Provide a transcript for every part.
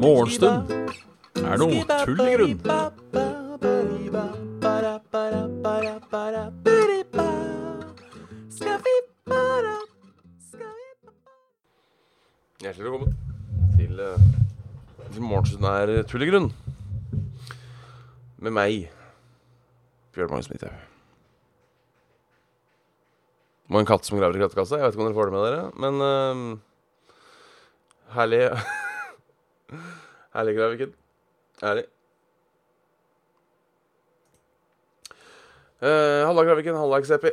Morgenstund er noe tull i grunn. Hjertelig velkommen til, uh, til Morgenstund er tull i grunn. Med meg, Bjørn Magnus Midthaug. En katt som graver i kattekassa. Jeg vet ikke om dere får det med dere, men uh, Herlig Herlig, Graviken. Herlig. Uh, halla, Graviken. Halla, Xepi.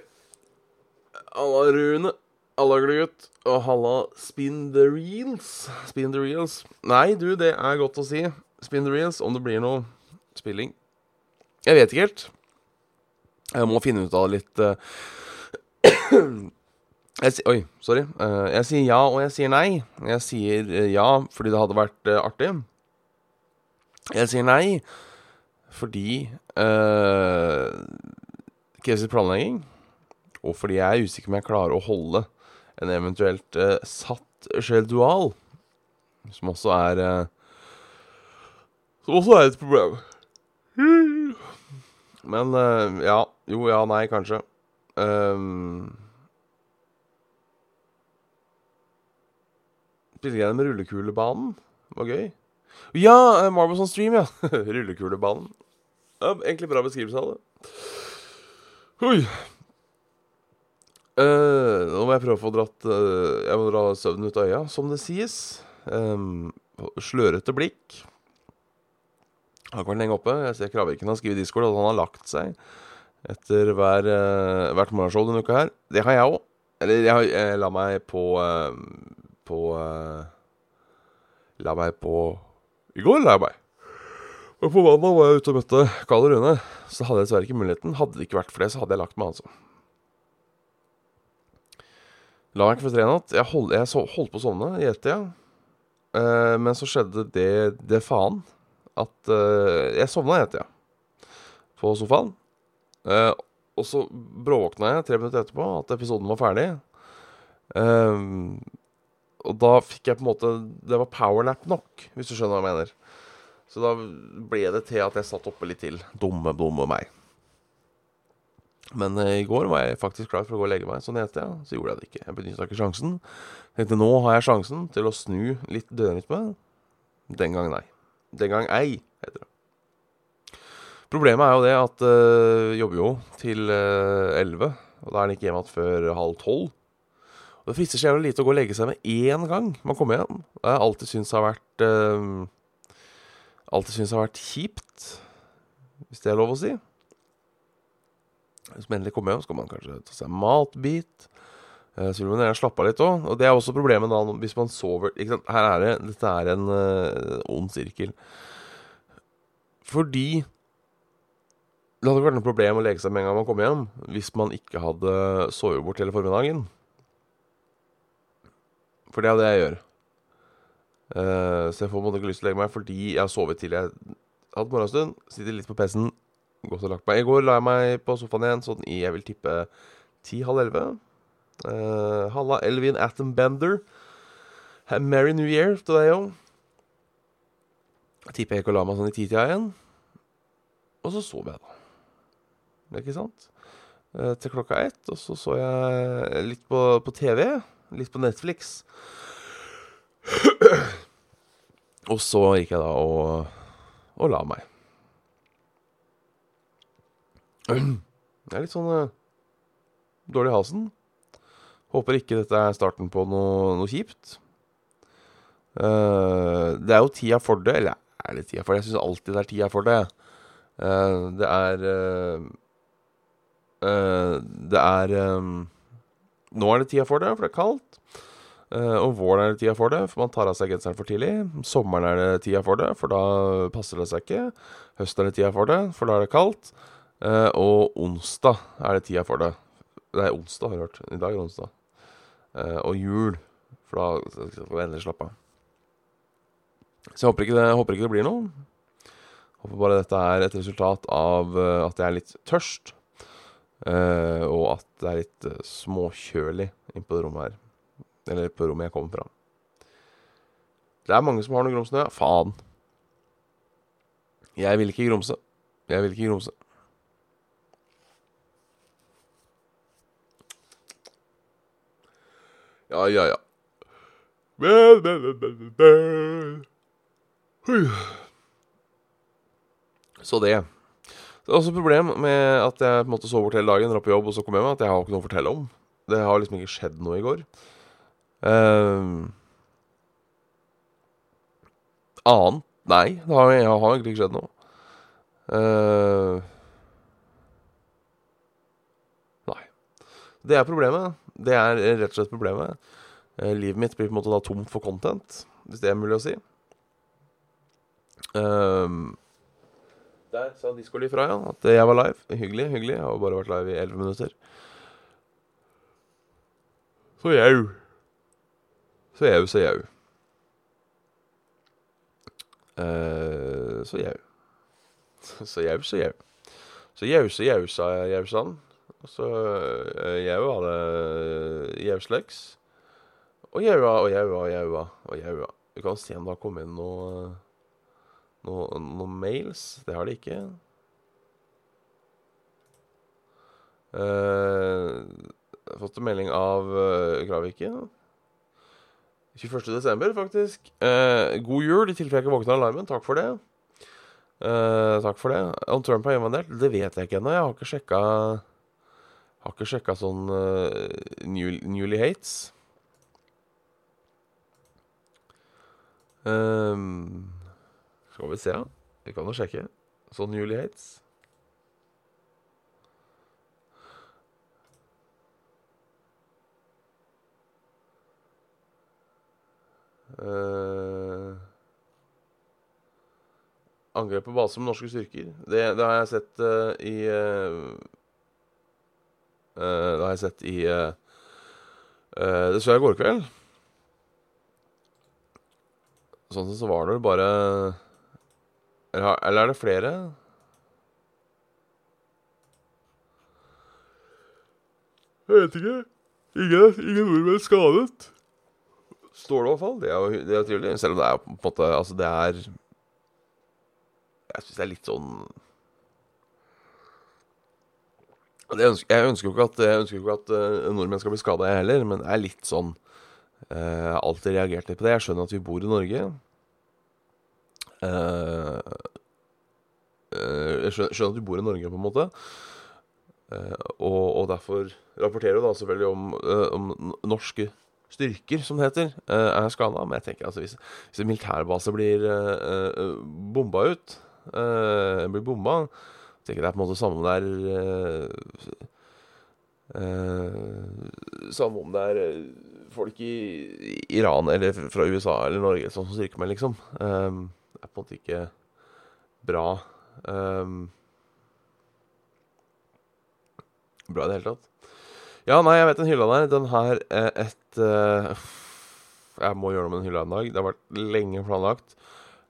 Halla, Rune. Halla, Glugutt. Og halla, Spin the Reels. Spin the Reels. Nei, du, det er godt å si. Spin the Reels. Om det blir noe spilling. Jeg vet ikke helt. Jeg må finne ut av litt uh, jeg Oi, sorry. Uh, jeg sier ja, og jeg sier nei. Jeg sier uh, ja fordi det hadde vært artig. Jeg sier nei fordi uh, krever planlegging. Og fordi jeg er usikker om jeg klarer å holde en eventuelt uh, satt skjeldual. Som også er uh, Som også er et problem. Men uh, ja. Jo, ja, nei, kanskje. Um, Spilte gjennom rullekulebanen. Det var gøy. Ja, uh, Marbles on stream, ja. rullekulebanen. Ja, egentlig bra beskrivelse av det. Oi. Uh, nå må jeg prøve å få dratt uh, Jeg må dra søvnen ut av øya, som det sies. Um, slørete blikk. Har ikke vært lenge oppe. Jeg ser Kraviken har skrevet i Discord at han har lagt seg etter hver, uh, hvert morgenshow denne uka her. Det har jeg òg. Eller jeg, jeg, la meg på På La meg på I går la jeg meg. Og på mandag var jeg ute og møtte Karl og Rune. Så hadde jeg dessverre ikke muligheten. Hadde det ikke vært for det, så hadde jeg lagt meg, altså. La meg ikke for tre natt. Jeg, hold, jeg så, holdt på å sovne i ett-tida. Uh, men så skjedde det, det faen at uh, jeg sovna i ett-tida på sofaen. Uh, og så bråvåkna jeg tre minutter etterpå at episoden var ferdig. og da fikk jeg på en måte Det var powernap nok, hvis du skjønner hva jeg mener. Så da ble det til at jeg satt oppe litt til. Dumme, dumme meg. Men eh, i går var jeg faktisk klar for å gå og legge meg. Sånn het jeg. Så gjorde jeg det ikke. Jeg benytta ikke sjansen. Tenkte nå har jeg sjansen til å snu litt døgnrytme. Den gang nei. Den gang ei, heter det. Problemet er jo det at uh, jobber jo til elleve. Øh, og da er den ikke hjemme igjen før halv tolv. Og det frister så jævlig lite å gå og legge seg med én gang man kommer hjem. Det har jeg alltid syntes har vært uh, Alltid syntes har vært kjipt, hvis det er lov å si. Hvis man endelig kommer hjem, så kan man kanskje ta seg en matbit. Uh, så vil man gjerne slappe av litt òg. Og det er også problemet da hvis man sover ikke sant? Her er det Dette er en uh, ond sirkel. Fordi det hadde ikke vært noe problem å leke seg med en gang man kom hjem, hvis man ikke hadde sovet bort hele formiddagen. For det er det jeg gjør. Uh, så jeg får på en måte ikke lyst til å legge meg fordi jeg har sovet til jeg hadde morgenstund. Sitter litt på PC-en, gått og lagt meg. I går la jeg meg på sofaen igjen sånn i jeg vil tippe ti-halv elleve. Uh, halla, Elvin Atombender. Merry New Year til deg òg. Tipper jeg ikke å la meg sånn i titida igjen. Og så sov jeg, da. Ikke sant? Uh, til klokka ett. Og så så jeg litt på, på TV. Litt på Netflix. og så gikk jeg da og, og la meg. Jeg er litt sånn uh, dårlig i halsen. Håper ikke dette er starten på noe, noe kjipt. Uh, det er jo tida for det. Eller er det tida for det? Jeg syns alltid det er tida for det. Uh, det er Det er um, Nå er det tida for det, for det er kaldt. og våren er det tida for det, for man tar av seg genseren for tidlig. Sommeren er det tida for det, for da passer det seg ikke. Høsten er det tida for det, for da er det kaldt. Uh, og onsdag er det tida for det. Er onsdag, har jeg hørt. I dag er onsdag. Uh, og jul. For da skal vi endelig slappe av. Så jeg håper ikke, det, håper ikke det blir noe. Håper bare dette er et resultat av uh, at jeg er litt tørst. Eh, og at det er litt uh, småkjølig inne på det rommet her. Eller på rommet jeg kommer fra. Det er mange som har noe grumsnø. Ja. Faen. Jeg vil ikke grumse. Jeg vil ikke grumse. Ja, ja, ja. Så det. Det er også et problem med at jeg på en måte sov bort hele dagen, dra på jobb og så kom hjem, at jeg har ikke noe å fortelle om. Det har liksom ikke skjedd noe i går. Uh, annet? Nei, det har, jeg har egentlig ikke skjedd noe. Uh, nei. Det er problemet. Det er rett og slett problemet. Uh, livet mitt blir på en måte da tomt for content, hvis det er mulig å si. Uh, der sa Discoli fra, ja. At jeg var live. Hyggelig, hyggelig. Jeg har bare vært live i elleve minutter. Så jau. Så jau, så jau. Uh, så jau. Så jau, så jau. Så jau, så jau, sa Jausan. Og så uh, jau var det jausleks. Og jaua og jaua og jaua og jaua. Vi kan se om det har kommet inn noe noe, no mails. Det har de ikke. Uh, fått en melding av uh, Kraviken. 21.12., faktisk. Uh, god jul, i tilfelle jeg ikke våkner av alarmen. Takk for det. Uh, takk for det. Om Trump har invadert, det vet jeg ikke ennå. Jeg har ikke sjekka Har ikke sjekka sånn new, Newly Hates. Um, skal vi se. Vi kan jo sjekke. Sånn Newly Hates. Uh, angrep på base med norske styrker. Det, det har jeg sett uh, i uh, Det har jeg sett i Det så jeg i går kveld. Sånn sett så var det bare eller, eller er det flere? Jeg vet ikke. Ingen, ingen nordmenn skadet. Står det i hvert fall. Det er jo det er trivelig. Selv om det er på en måte Altså, det er Jeg syns det er litt sånn jeg ønsker, jeg ønsker jo ikke at, ønsker ikke at uh, nordmenn skal bli skada, jeg heller, men det er litt sånn uh, alltid reagert litt på det. Jeg skjønner at vi bor i Norge. Uh, jeg skjønner, at du bor i Norge, på en måte. Og, og, derfor rapporterer du da selvfølgelig om, om norske styrker, som det heter, er skada. Men jeg tenker altså hvis, hvis en militærbase blir bomba ut, blir bomba tenker det er på en måte samme om det er uh, Samme om det er folk i Iran eller fra USA eller Norge sånn som styrker meg, liksom. Det er på en måte ikke bra. Um, bra i det hele tatt. Ja, nei, jeg vet den hylla der. Den her er et uh, Jeg må gjøre noe med den hylla en dag. Det har vært lenge planlagt.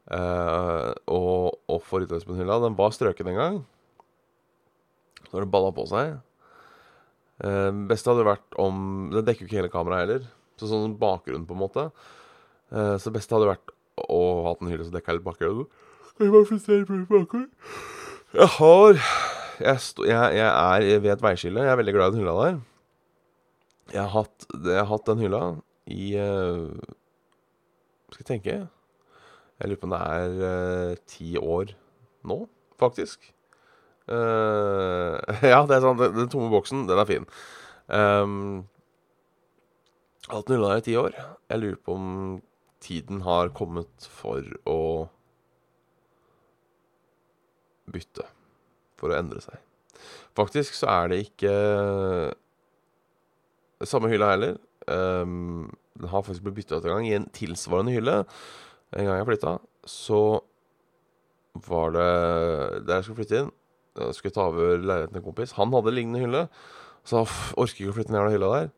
Uh, og, og få rydda på den hylla. Den var strøken en gang. Så har det balla på seg. Uh, beste hadde vært om Det dekker jo ikke hele kameraet heller. Så sånn bakgrunn, på en måte. Uh, så beste hadde vært å hatt en hylle som dekka litt bakgrunn. Jeg har jeg, stå, jeg, jeg, er ved et veiskille. Jeg er veldig glad i den hylla der. Jeg har hatt, jeg har hatt den hylla i uh, Skal jeg tenke Jeg lurer på om det er uh, ti år nå, faktisk. Uh, ja, det er sånn, den, den, tomme boksen, den er fin. Um, nulla der i ti år. Jeg lurer på om tiden har kommet for å bytte. For å endre seg. Faktisk så er det ikke samme hylla heller. Um, den har faktisk blitt bytta ut en gang i en tilsvarende hylle. En gang jeg flytta, så var det Der jeg skulle flytte inn, jeg skulle ta over leiligheten til en kompis. Han hadde lignende hylle. Så orker ikke å flytte den jævla hylla der.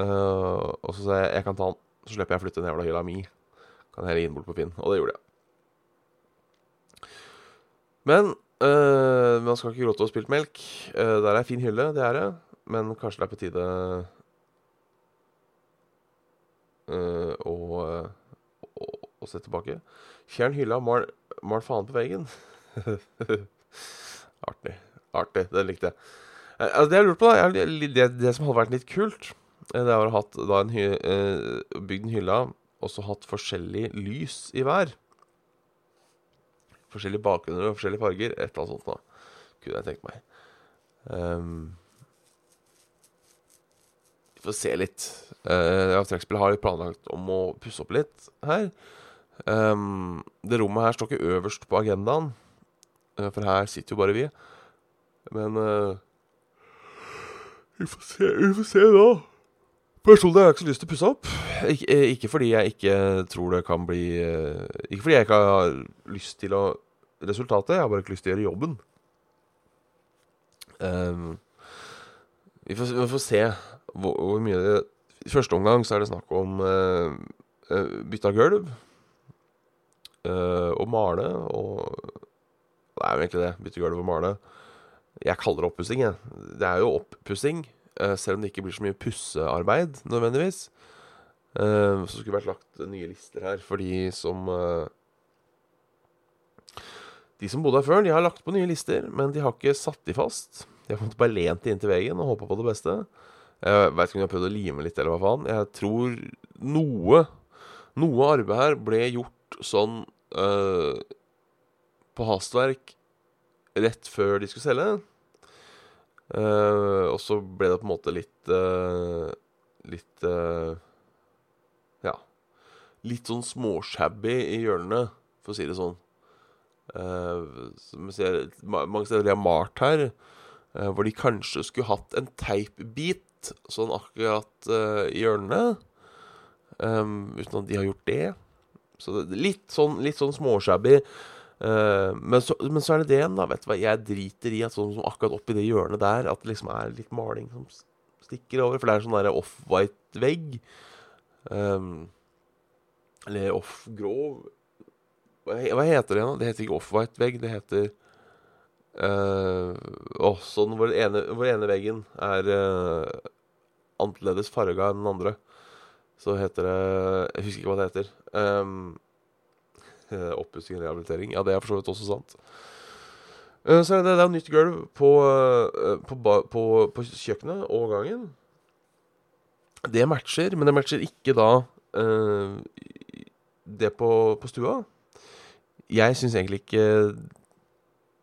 Uh, og så sa jeg jeg kan ta den, så slipper jeg å flytte den jævla hylla mi. Kan heller bort på Finn. Og det gjorde jeg. Men øh, man skal ikke gråte og spilt melk. Uh, der er fin hylle, det er det. Men kanskje det er på tide eh, å, å, å se tilbake. Fjern hylla, mal, mal faen på veggen. Artig. Artig. Det likte jeg. Eh, altså, det jeg lurte på, da, det, det som hadde vært litt kult, eh, det var å ha hatt eh, bygd en hylle og så hatt forskjellig lys i hver. Forskjellige bakgrunner og forskjellige farger. Et eller annet sånt, da. Kunne jeg tenkt meg. Ehm, vi får se litt. Uh, Trekkspillet har planlagt om å pusse opp litt her. Um, det rommet her står ikke øverst på agendaen, eh, for her sitter jo bare vi. Men uh, vi får se, vi får se da. Personlig har jeg ikke så lyst til å pusse opp. Eh, ikke fordi jeg ikke tror det kan bli eh, Ikke fordi jeg ikke har lyst til å resultatet, jeg har bare ikke lyst til å gjøre jobben. Um, vi, får, vi får se hvor, hvor mye det I første omgang så er det snakk om uh, bytte av gulv. Uh, og male og Det er jo egentlig det. Bytte gulv og male. Jeg kaller det oppussing, jeg. Det er jo oppussing. Uh, selv om det ikke blir så mye pussearbeid nødvendigvis. Eh, så skulle det vært lagt nye lister her for de som eh, De som bodde her før, de har lagt på nye lister, men de har ikke satt de fast. De har bare lent de inntil veggen og håpa på det beste. Jeg veit ikke om de har prøvd å lime litt, eller hva faen. Jeg tror noe Noe arbeid her ble gjort sånn uh, på hastverk rett før de skulle selge. Og så ble det på en måte litt Litt. Litt sånn småshabby i hjørnene, for å si det sånn. Uh, ser, mange steder de har malt her, uh, hvor de kanskje skulle hatt en teipbit sånn akkurat uh, i hjørnene. Um, uten at de har gjort det. Så det, litt sånn, litt sånn småshabby. Men, så, men så er det det igjen, da. Vet du hva, Jeg driter i at sånn som akkurat oppi det hjørnet der, at det liksom er litt maling som stikker over. For det er sånn derre off-white-vegg. Um, eller off-grov hva, heter det igjen? Det heter ikke off-white-vegg. Det heter uh, sånn hvor, den ene, hvor ene veggen er uh, annerledes farga enn den andre. Så heter det Jeg husker ikke hva det heter. Um, Eh, Oppussing og rehabilitering. Ja, det er for så vidt også sant. Uh, Så er det, det er nytt gulv på, uh, på, ba- på, på kjøkkenet og gangen. Det matcher, men det matcher ikke da eh, det på, på stua. Jeg syns egentlig ikke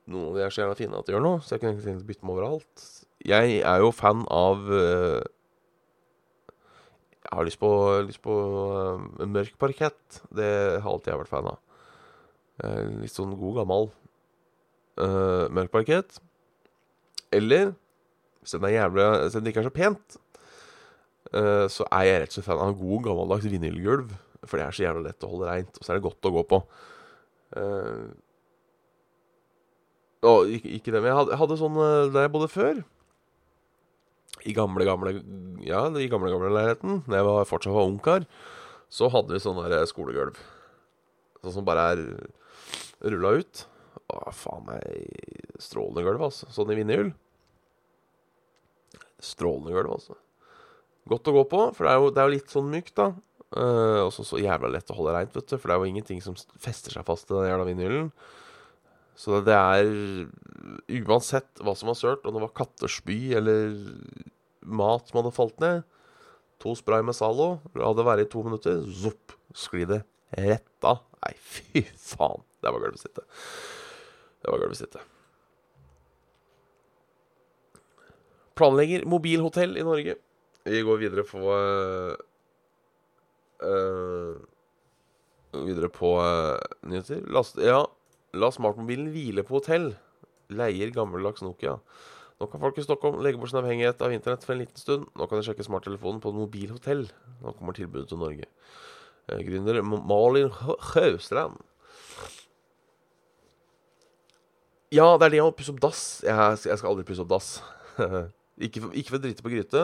noen av de er så gjerne fine at de gjør noe, så jeg kunne egentlig tenkt å bytte dem overalt. Jeg er jo fan av eh, Jeg har lyst på, lyst på en mørk parkett. Det har alltid jeg vært fan av. Eh, litt sånn god, gammel mørk parkett. Eller, hvis den er jævlig Hvis den ikke er så pent, eh, så er jeg rett og slett fan av god, gammeldags vinylgulv. For det er så jævla lett å holde reint, og så er det godt å gå på. Uh, og ikke, ikke det, men jeg hadde, hadde sånn eh, der jeg bodde før. I gamle, gamle Ja, i gamle, gamle leiligheten, da jeg var, fortsatt var ungkar, så hadde vi sånn der skolegulv. Sånn som bare er rulla ut. Å, faen meg strålende gulv, altså. Sånn i vinyl. Strålende gulv, altså. Godt å gå på, for det er jo, det er jo litt sånn mykt, da. Eh, og så jævla lett å holde reint, vet du. For det er jo ingenting som fester seg fast i den jævla vinylen. Så det er Uansett hva som var sølt, om det var kattespy eller mat som hadde falt ned To spray med Zalo, la det være i to minutter, zopp, skli det rett av. Nei, fy faen. Det var gulvet sitt, det. Var gulvet sitt, det. Planlegger mobilhotell i Norge. Vi går videre på eh, Videre på eh, nyheter. Last, ja, la smartmobilen hvile på hotell. Leier gammeldags Nokia. Nå kan folk i Stockholm legge bort sin avhengighet av internett for en liten stund. Nå kan de sjekke smarttelefonen på et mobilhotell. Nå kommer tilbudet til Norge. Eh, Gründer Malin Haustrand. Ja, det er det å pusse opp dass. Jeg, jeg skal aldri pusse opp dass. ikke, for, ikke for å drite på gryte.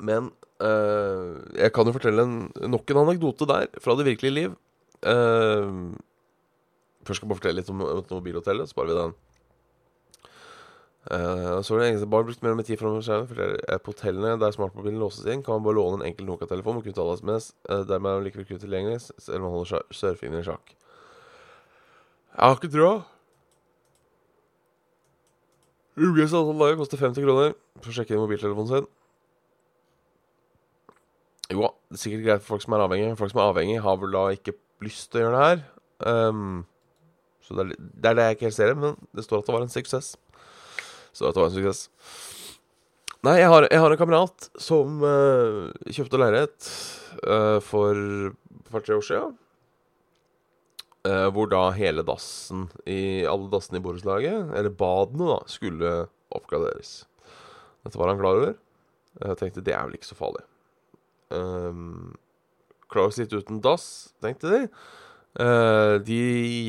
Men eh, jeg kan jo fortelle en, nok en anekdote der, fra det virkelige liv. Eh, Først skal jeg bare fortelle litt om, om mobilhotellet, så sparer vi den. Uh, så det eneste bare brukt mer enn tid forteller eh, På hotellene der smartmobilen låses inn, kan man bare låne en enkel Nokia-telefon og kunne tale SMS. Uh, dermed er den likevel kun tilgjengelig, selv om man holder surfingen i sjakk. Jeg har ikke trua. UGS antall koster 50 kroner for å sjekke inn mobiltelefonen sin. Jo, det er sikkert greit for folk som er avhengige. Folk som er avhengige, har vel da ikke lyst til å gjøre det her. Um, så det er, det er, det jeg ikke helt ser, men det står at det var en suksess. Så det var en suksess. Nei, jeg har, jeg har en kamerat som uh, kjøpte leilighet uh, for et par-tre år siden. Uh, hvor da hele dassen i alle dassene i borettslaget, eller badene, da, skulle oppgraderes. Dette var han klar over. Jeg tenkte det er vel ikke så farlig. Um, klar å sitte uten dass, tenkte de. Uh, de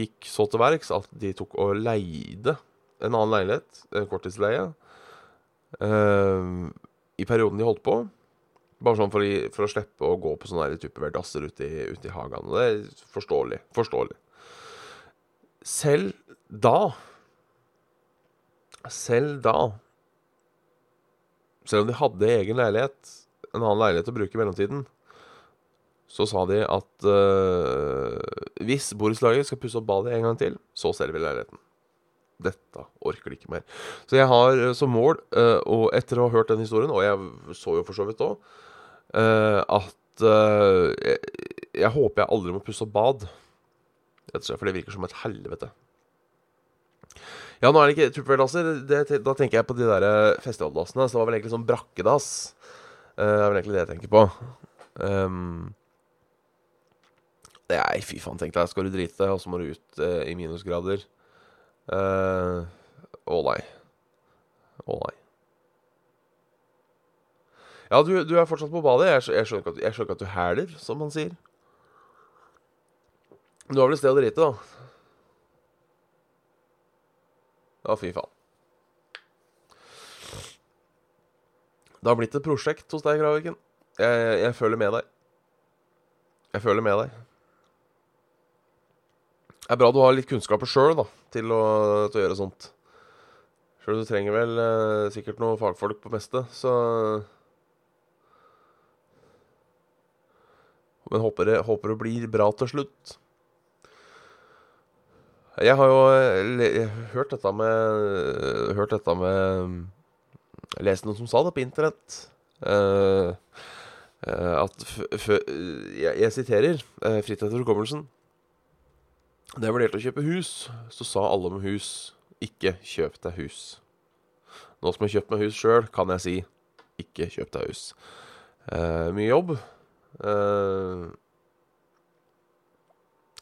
gikk så til verks at de tok og leide en annen leilighet, en korttidsleie, uh, i perioden de holdt på. Bare sånn for, i, for å slippe å gå på sånne typer dasser ute, ute, i hagen. Og det er forståelig. Forståelig. Selv da Selv da Selv om de hadde egen leilighet, en annen leilighet å bruke i mellomtiden, så sa de at uh, hvis borettslaget skal pusse opp badet en gang til, så selger vi leiligheten. Dette orker de ikke mer. Så jeg har uh, som mål, uh, og etter å ha hørt den historien, og jeg så jo for så vidt òg, at jeg, jeg, håper jeg aldri må pusse opp bad. For det virker som et helvete. Ja, nå er det ikke Tupperware-dasser. Da tenker jeg på de der festivaldassene. Så det var vel egentlig sånn brakkedass. Det er vel egentlig det jeg tenker på. Um, Nei, fy faen, tenk deg. Skal du drite, og så må du ut uh, i minusgrader. Å uh, oh, nei. Å oh, nei. Ja, du, du, er fortsatt på badet. Jeg, jeg, skjønner ikke at, du hæler, som man sier. Du har vel et sted å drite, da? Ja, fy faen. Det har blitt et prosjekt hos deg, Graviken. Jeg, jeg føler med deg. Jeg føler med deg. Det er bra du har litt kunnskaper sjøl til, til, å gjøre sånt. Sjøl du trenger vel eh, sikkert noen fagfolk på meste, så Men håper det, håper det blir bra til slutt. Jeg har jo jeg, hørt dette med Hørt dette med Lest noen som sa det på internett. Uh, uh, at jeg, jeg, siterer uh, etter hukommelsen. Da jeg vurderte å kjøpe hus, så sa alle med hus ikke kjøp deg hus. Nå som jeg har kjøpt meg hus sjøl, kan jeg si ikke kjøp deg hus. Uh, mye jobb.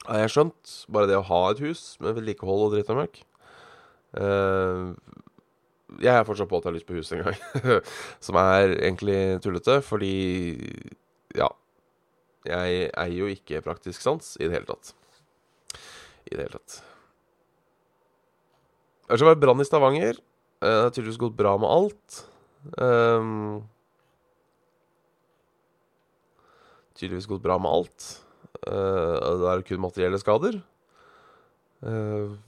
Jeg har jeg skjønt. Bare det å ha et hus med vedlikehold og dritt og møkk. Eh, jeg er fortsatt på at jeg har lyst på hus en gang. Som er egentlig tullete, fordi ja. Jeg eier jo ikke praktisk sans i det hele tatt i det hele tatt. Ellers har det brann i Stavanger. Eh, det har tydeligvis gått bra med alt. Um, tydeligvis gått bra med alt. Uh, det er kun materielle skader. Uh,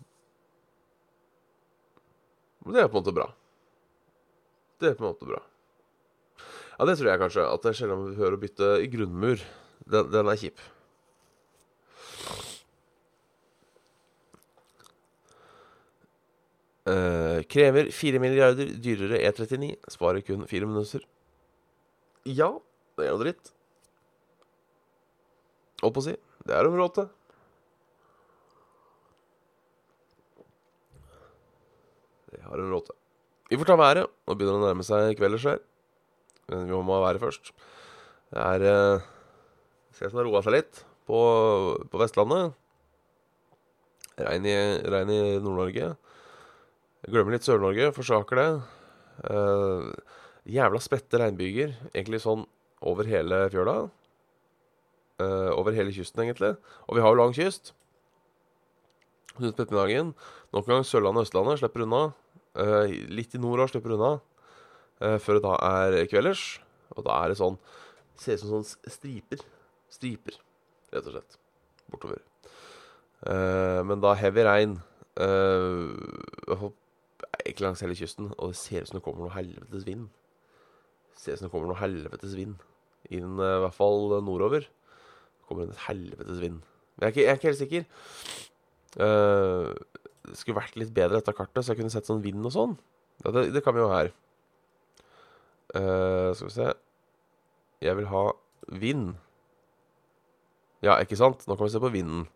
det er på en måte bra. Det er på en måte bra. Ja, det tror jeg kanskje. At det er sjelden man hører å bytte i grunnmur. Den, den er kjip. Uh, krever 4 milliarder dyrere E39. Sparer kun 4 minutter. Ja, det er jo dritt. Holdt på å si. Det er de råd til. Det har en råte. Vi får ta været. Nå begynner det å nærme seg kvelder her. Men vi må ha været først. Det er eh, Ser ut som det har roa seg litt på, på Vestlandet. Regn i, i Nord-Norge. Glemmer litt Sør-Norge, forsaker det. Eh, jævla spredte regnbyger, egentlig sånn over hele fjøla. Eh, over hele kysten, egentlig. Og vi har jo lang kyst. Ut ettermiddagen. Nok en gang Sørlandet og Østlandet slipper unna. Uh, litt i nord og slipper unna. Uh, før det da er kvelders. Og da er det sånn Ser ut som sånne striper. Striper, rett og slett. Bortover. Eh, men da heavy regn eh, fall Ikke langs hele kysten, og det ser ut som det kommer noe helvetes vind. Det ser ut som det kommer noe helvetes vind inn, eh, i hvert fall nordover. Det kommer en helvetes vind. Men jeg er ikke, jeg er ikke helt sikker. Eh, det skulle vært litt bedre dette kartet, så jeg kunne sett sånn vind og sånn. Ja, det, det kan vi jo her. Uh, skal vi se Jeg vil ha vind. Ja, ikke sant? Nå kan vi se på vinden.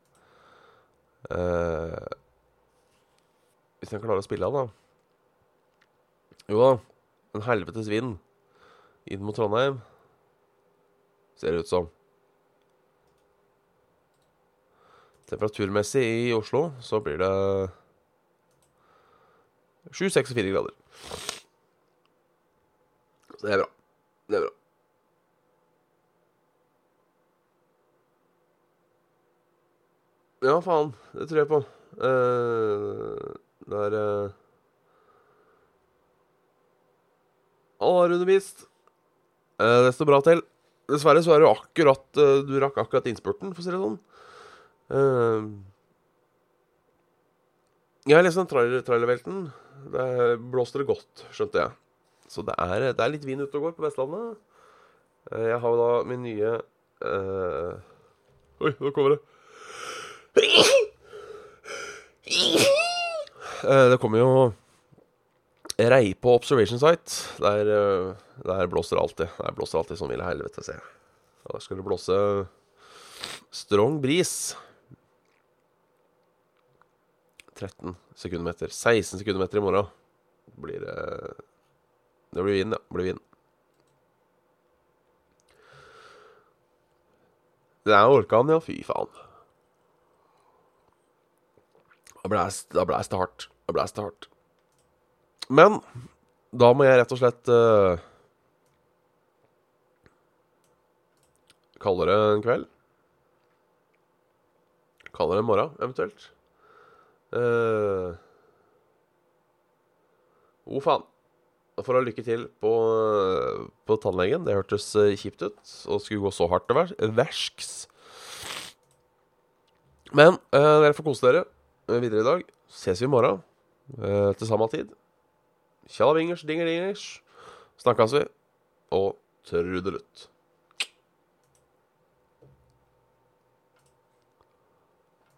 Uh, hvis jeg klarer å spille av, da. Jo da, en helvetes vind inn mot Trondheim. Ser det ut som. Temperaturmessig i Oslo så blir det 7-6-4 grader. Så det er bra. Det er bra. Ja, faen. Det tror jeg på. Uh, det er uh... Alle har undervist. Uh, det står bra til. Dessverre så er det akkurat uh, Du rakk akkurat innspurten, for å si det sånn. Uh, jeg leste den trailer, Der blåste det godt, skjønte jeg. Så det er, det er litt vind ute og går på Vestlandet. Uh, jeg har jo da min nye Oi, nå kommer det. Det kommer jo Rei på Observation Site. Der, der blåser det alltid. Der blåser det alltid som ville helvete, ser jeg. Da skal det blåse strong bris. 13 sekundmeter. 16 sekundmeter i morgen. Blir det Det blir vind, ja. Blir vind. Det er orkan, ja. Fy faen. Da blæste det hardt. Da blæste det hardt. Men da må jeg rett og slett uh, kalle det en kveld. Kalle det en morgen, eventuelt. Uh, oh, faen. For å lykke til på, på tannlegen. Det hørtes uh, kjipt ut. Og skulle gå så hardt til Versks. Men uh, dere får kose dere videre i dag. Ses vi i morgen uh, til samme tid. Tjallabingers, dingerdingers. Snakkes vi. Og trudelutt.